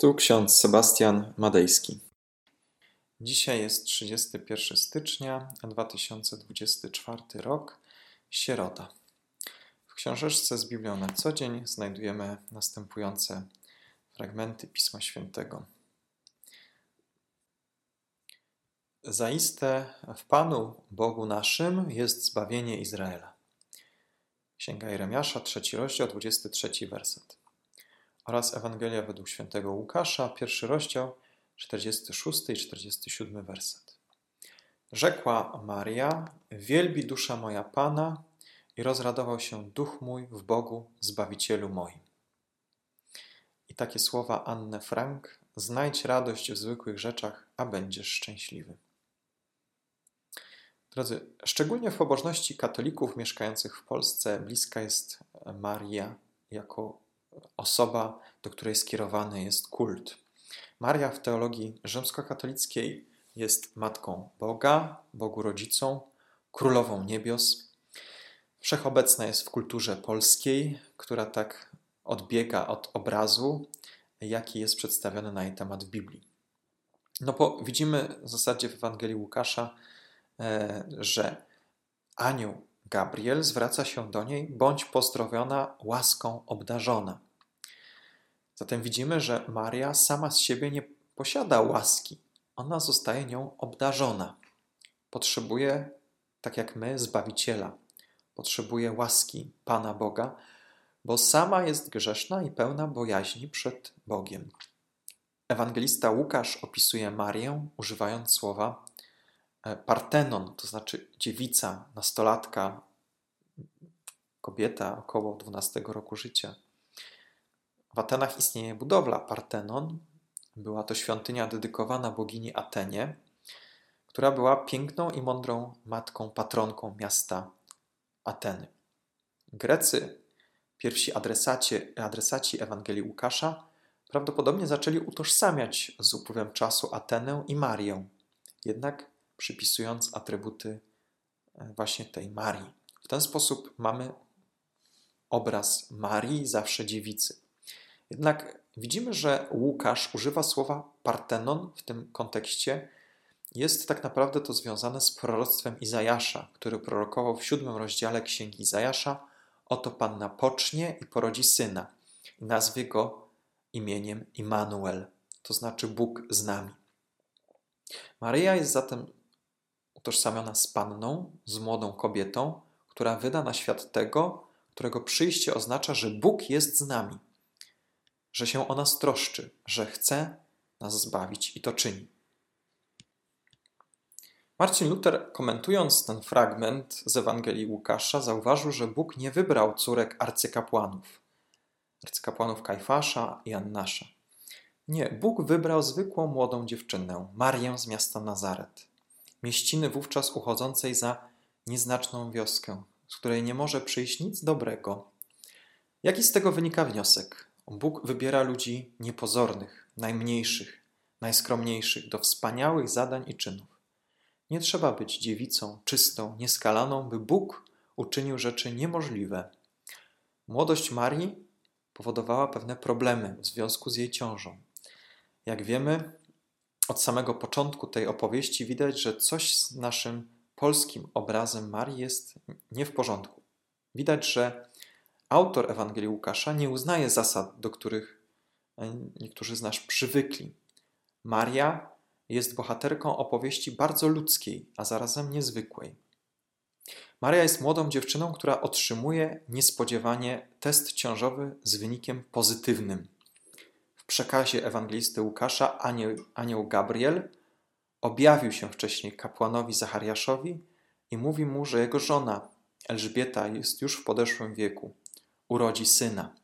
Tu ksiądz Sebastian Madejski. Dzisiaj jest 31 stycznia 2024 rok, sierota. W książeczce z Biblią na co dzień znajdujemy następujące fragmenty Pisma Świętego. Zaiste w Panu Bogu naszym jest zbawienie Izraela. Księga Jeremiasza, trzeci rozdział, 23 werset oraz Ewangelia według świętego Łukasza, pierwszy rozdział, 46 i 47 werset. Rzekła Maria: Wielbi dusza moja Pana i rozradował się duch mój w Bogu, Zbawicielu moim. I takie słowa Anne Frank: Znajdź radość w zwykłych rzeczach, a będziesz szczęśliwy. Drodzy, szczególnie w pobożności katolików mieszkających w Polsce bliska jest Maria jako osoba, do której skierowany jest kult. Maria w teologii rzymskokatolickiej jest matką Boga, Bogu rodzicą, królową niebios. Wszechobecna jest w kulturze polskiej, która tak odbiega od obrazu, jaki jest przedstawiony na jej temat w Biblii. No bo widzimy w zasadzie w Ewangelii Łukasza, e, że anioł Gabriel zwraca się do niej, bądź pozdrowiona, łaską obdarzona. Zatem widzimy, że Maria sama z siebie nie posiada łaski. Ona zostaje nią obdarzona. Potrzebuje, tak jak my, zbawiciela. Potrzebuje łaski Pana Boga, bo sama jest grzeszna i pełna bojaźni przed Bogiem. Ewangelista Łukasz opisuje Marię używając słowa e, partenon, to znaczy dziewica, nastolatka, kobieta około 12 roku życia. W Atenach istnieje budowla Partenon. Była to świątynia dedykowana bogini Atenie, która była piękną i mądrą matką, patronką miasta Ateny. Grecy, pierwsi adresaci, adresaci Ewangelii Łukasza, prawdopodobnie zaczęli utożsamiać z upływem czasu Atenę i Marię, jednak przypisując atrybuty e, właśnie tej Marii. W ten sposób mamy obraz Marii, zawsze dziewicy. Jednak widzimy, że Łukasz używa słowa Partenon w tym kontekście. Jest tak naprawdę to związane z proroctwem Izajasza, który prorokował w siódmym rozdziale Księgi Izajasza: Oto Panna pocznie i porodzi syna, i nazwie go imieniem Immanuel, to znaczy Bóg z nami. Maryja jest zatem utożsamiona z panną, z młodą kobietą, która wyda na świat tego, którego przyjście oznacza, że Bóg jest z nami że się o nas troszczy, że chce nas zbawić i to czyni. Marcin Luther, komentując ten fragment z Ewangelii Łukasza, zauważył, że Bóg nie wybrał córek arcykapłanów, arcykapłanów Kajfasza i Annasza. Nie, Bóg wybrał zwykłą młodą dziewczynę, Marię z miasta Nazaret, mieściny wówczas uchodzącej za nieznaczną wioskę, z której nie może przyjść nic dobrego. Jaki z tego wynika wniosek? Bóg wybiera ludzi niepozornych, najmniejszych, najskromniejszych do wspaniałych zadań i czynów. Nie trzeba być dziewicą, czystą, nieskalaną, by Bóg uczynił rzeczy niemożliwe. Młodość Marii powodowała pewne problemy w związku z jej ciążą. Jak wiemy, od samego początku tej opowieści widać, że coś z naszym polskim obrazem Marii jest nie w porządku. Widać, że autor Ewangelii Łukasza nie uznaje zasad, do których e, niektórzy z nas przywykli. Maria jest bohaterką opowieści bardzo ludzkiej, a zarazem niezwykłej. Maria jest młodą dziewczyną, która otrzymuje niespodziewanie test ciążowy z wynikiem pozytywnym. W przekazie ewangelisty Łukasza anioł, anioł Gabriel objawił się wcześniej kapłanowi Zachariaszowi i mówi mu, że jego żona Elżbieta jest już w podeszłym wieku urodzi syna.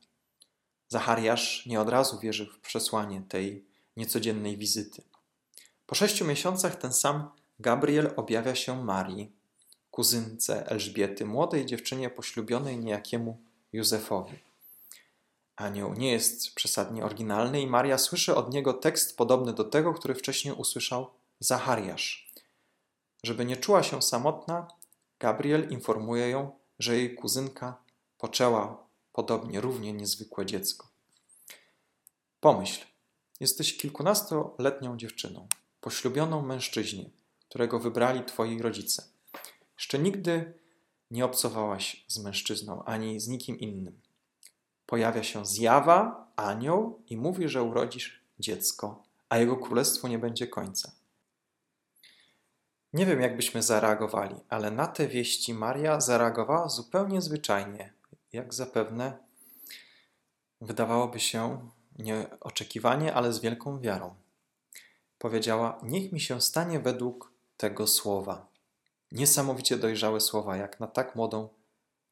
Zachariasz nie od razu wierzył w przesłanie tej niecodziennej wizyty. Po sześciu miesiącach ten sam Gabriel objawia się Marii, kuzynce Elżbiety, młodej dziewczynie poślubionej niejakiemu Józefowi. Anioł nie jest przesadnie oryginalny i Maria słyszy od niego tekst podobny do tego, który wcześniej usłyszał Zachariasz. Żeby nie czuła się samotna, Gabriel informuje ją, że jej kuzynka poczęła podobnie równie niezwykłe dziecko. Pomyśl, Jesteś kilkunastoletnią dziewczyną, poślubioną mężczyźnie, którego wybrali twoi rodzice. Jeszcze nigdy nie obcowałaś z mężczyzną ani z nikim innym. Pojawia się zjawa, anioł i mówi, że urodzisz dziecko, a jego królestwu nie będzie końca. Nie wiem, jak byśmy zareagowali, ale na te wieści Maria zareagowała zupełnie zwyczajnie, jak zapewne wydawałoby się nieoczekiwanie, ale z wielką wiarą. Powiedziała: Niech mi się stanie według tego słowa. Niesamowicie dojrzałe słowa, jak na tak młodą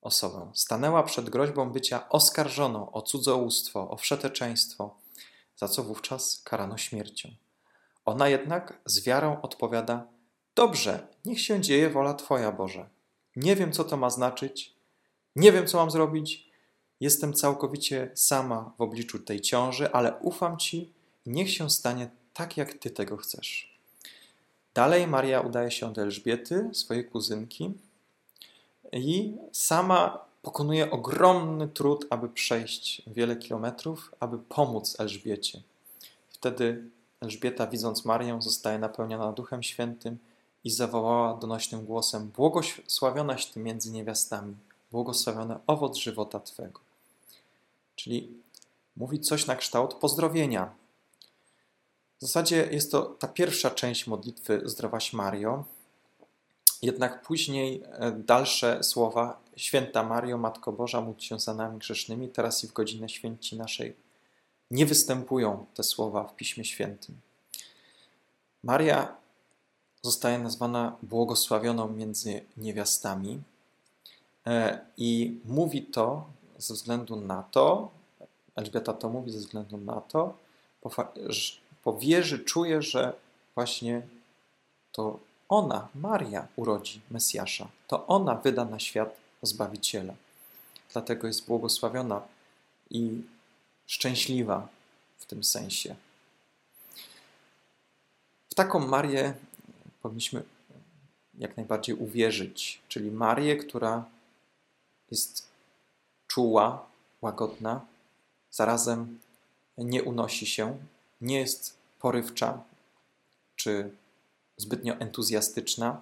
osobę. Stanęła przed groźbą bycia oskarżoną o cudzołóstwo, o wszeteczeństwo, za co wówczas karano śmiercią. Ona jednak z wiarą odpowiada: Dobrze, niech się dzieje wola Twoja, Boże. Nie wiem, co to ma znaczyć, nie wiem, co mam zrobić. Jestem całkowicie sama w obliczu tej ciąży, ale ufam Ci niech się stanie tak, jak Ty tego chcesz. Dalej Maria udaje się do Elżbiety, swojej kuzynki, i sama pokonuje ogromny trud, aby przejść wiele kilometrów, aby pomóc Elżbiecie. Wtedy Elżbieta, widząc Marię, zostaje napełniona Duchem Świętym i zawołała donośnym głosem: Błogosławionaś Ty między niewiastami, błogosławiony owoc żywota Twego. Czyli mówi coś na kształt pozdrowienia. W zasadzie jest to ta pierwsza część modlitwy Zdrowaś Mario, jednak później e, dalsze słowa Święta Mario, Matko Boża, módl się za nami grzesznymi, teraz i w godzinę święci naszej. Nie występują te słowa w Piśmie Świętym. Maria zostaje nazwana błogosławioną między niewiastami i mówi to ze względu na to, Elżbieta to mówi ze względu na to, po wierzy czuje, że właśnie to ona, Maria, urodzi Mesjasza. To ona wyda na świat Zbawiciela. Dlatego jest błogosławiona i szczęśliwa w tym sensie. W taką Marię powinniśmy jak najbardziej uwierzyć, czyli Marię, która jest czuła, łagodna, zarazem nie unosi się, nie jest porywcza czy zbytnio entuzjastyczna.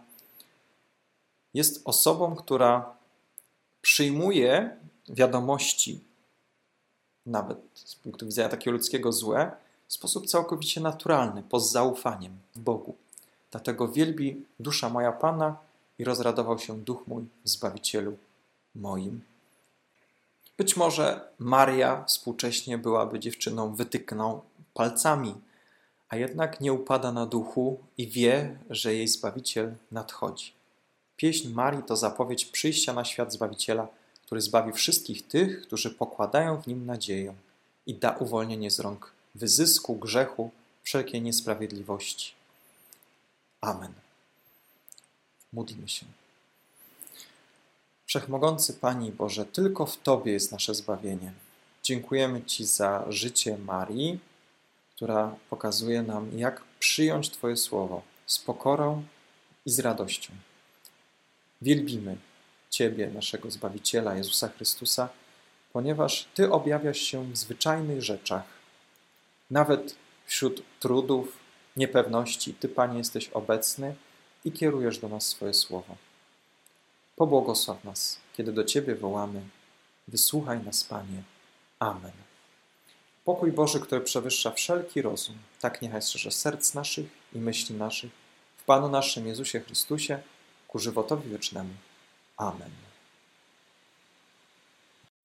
Jest osobą, która przyjmuje wiadomości, nawet z punktu widzenia takiego ludzkiego złe, w sposób całkowicie naturalny, z zaufaniem w Bogu. Dlatego wielbi dusza moja Pana i rozradował się duch mój w Zbawicielu moim. Być może Maria współcześnie byłaby dziewczyną wytykną palcami, a jednak nie upada na duchu i wie, że jej Zbawiciel nadchodzi. Pieśń Marii to zapowiedź przyjścia na świat Zbawiciela, który zbawi wszystkich tych, którzy pokładają w nim nadzieję i da uwolnienie z rąk wyzysku, grzechu, wszelkiej niesprawiedliwości. Amen. Módlmy się. Wszechmogący Pani Boże, tylko w Tobie jest nasze zbawienie. Dziękujemy Ci za życie Marii, która pokazuje nam, jak przyjąć Twoje słowo z pokorą i z radością. Wielbimy Ciebie, naszego Zbawiciela, Jezusa Chrystusa, ponieważ Ty objawiasz się w zwyczajnych rzeczach. Nawet wśród trudów, niepewności, Ty, Panie, jesteś obecny i kierujesz do nas swoje słowo. Pobłogosław nas, kiedy do Ciebie wołamy. Wysłuchaj nas, Panie. Amen. Pokój Boży, który przewyższa wszelki rozum, tak niechaj strzeże serc naszych i myśli naszych w Panu naszym Jezusie Chrystusie ku żywotowi wiecznemu. Amen.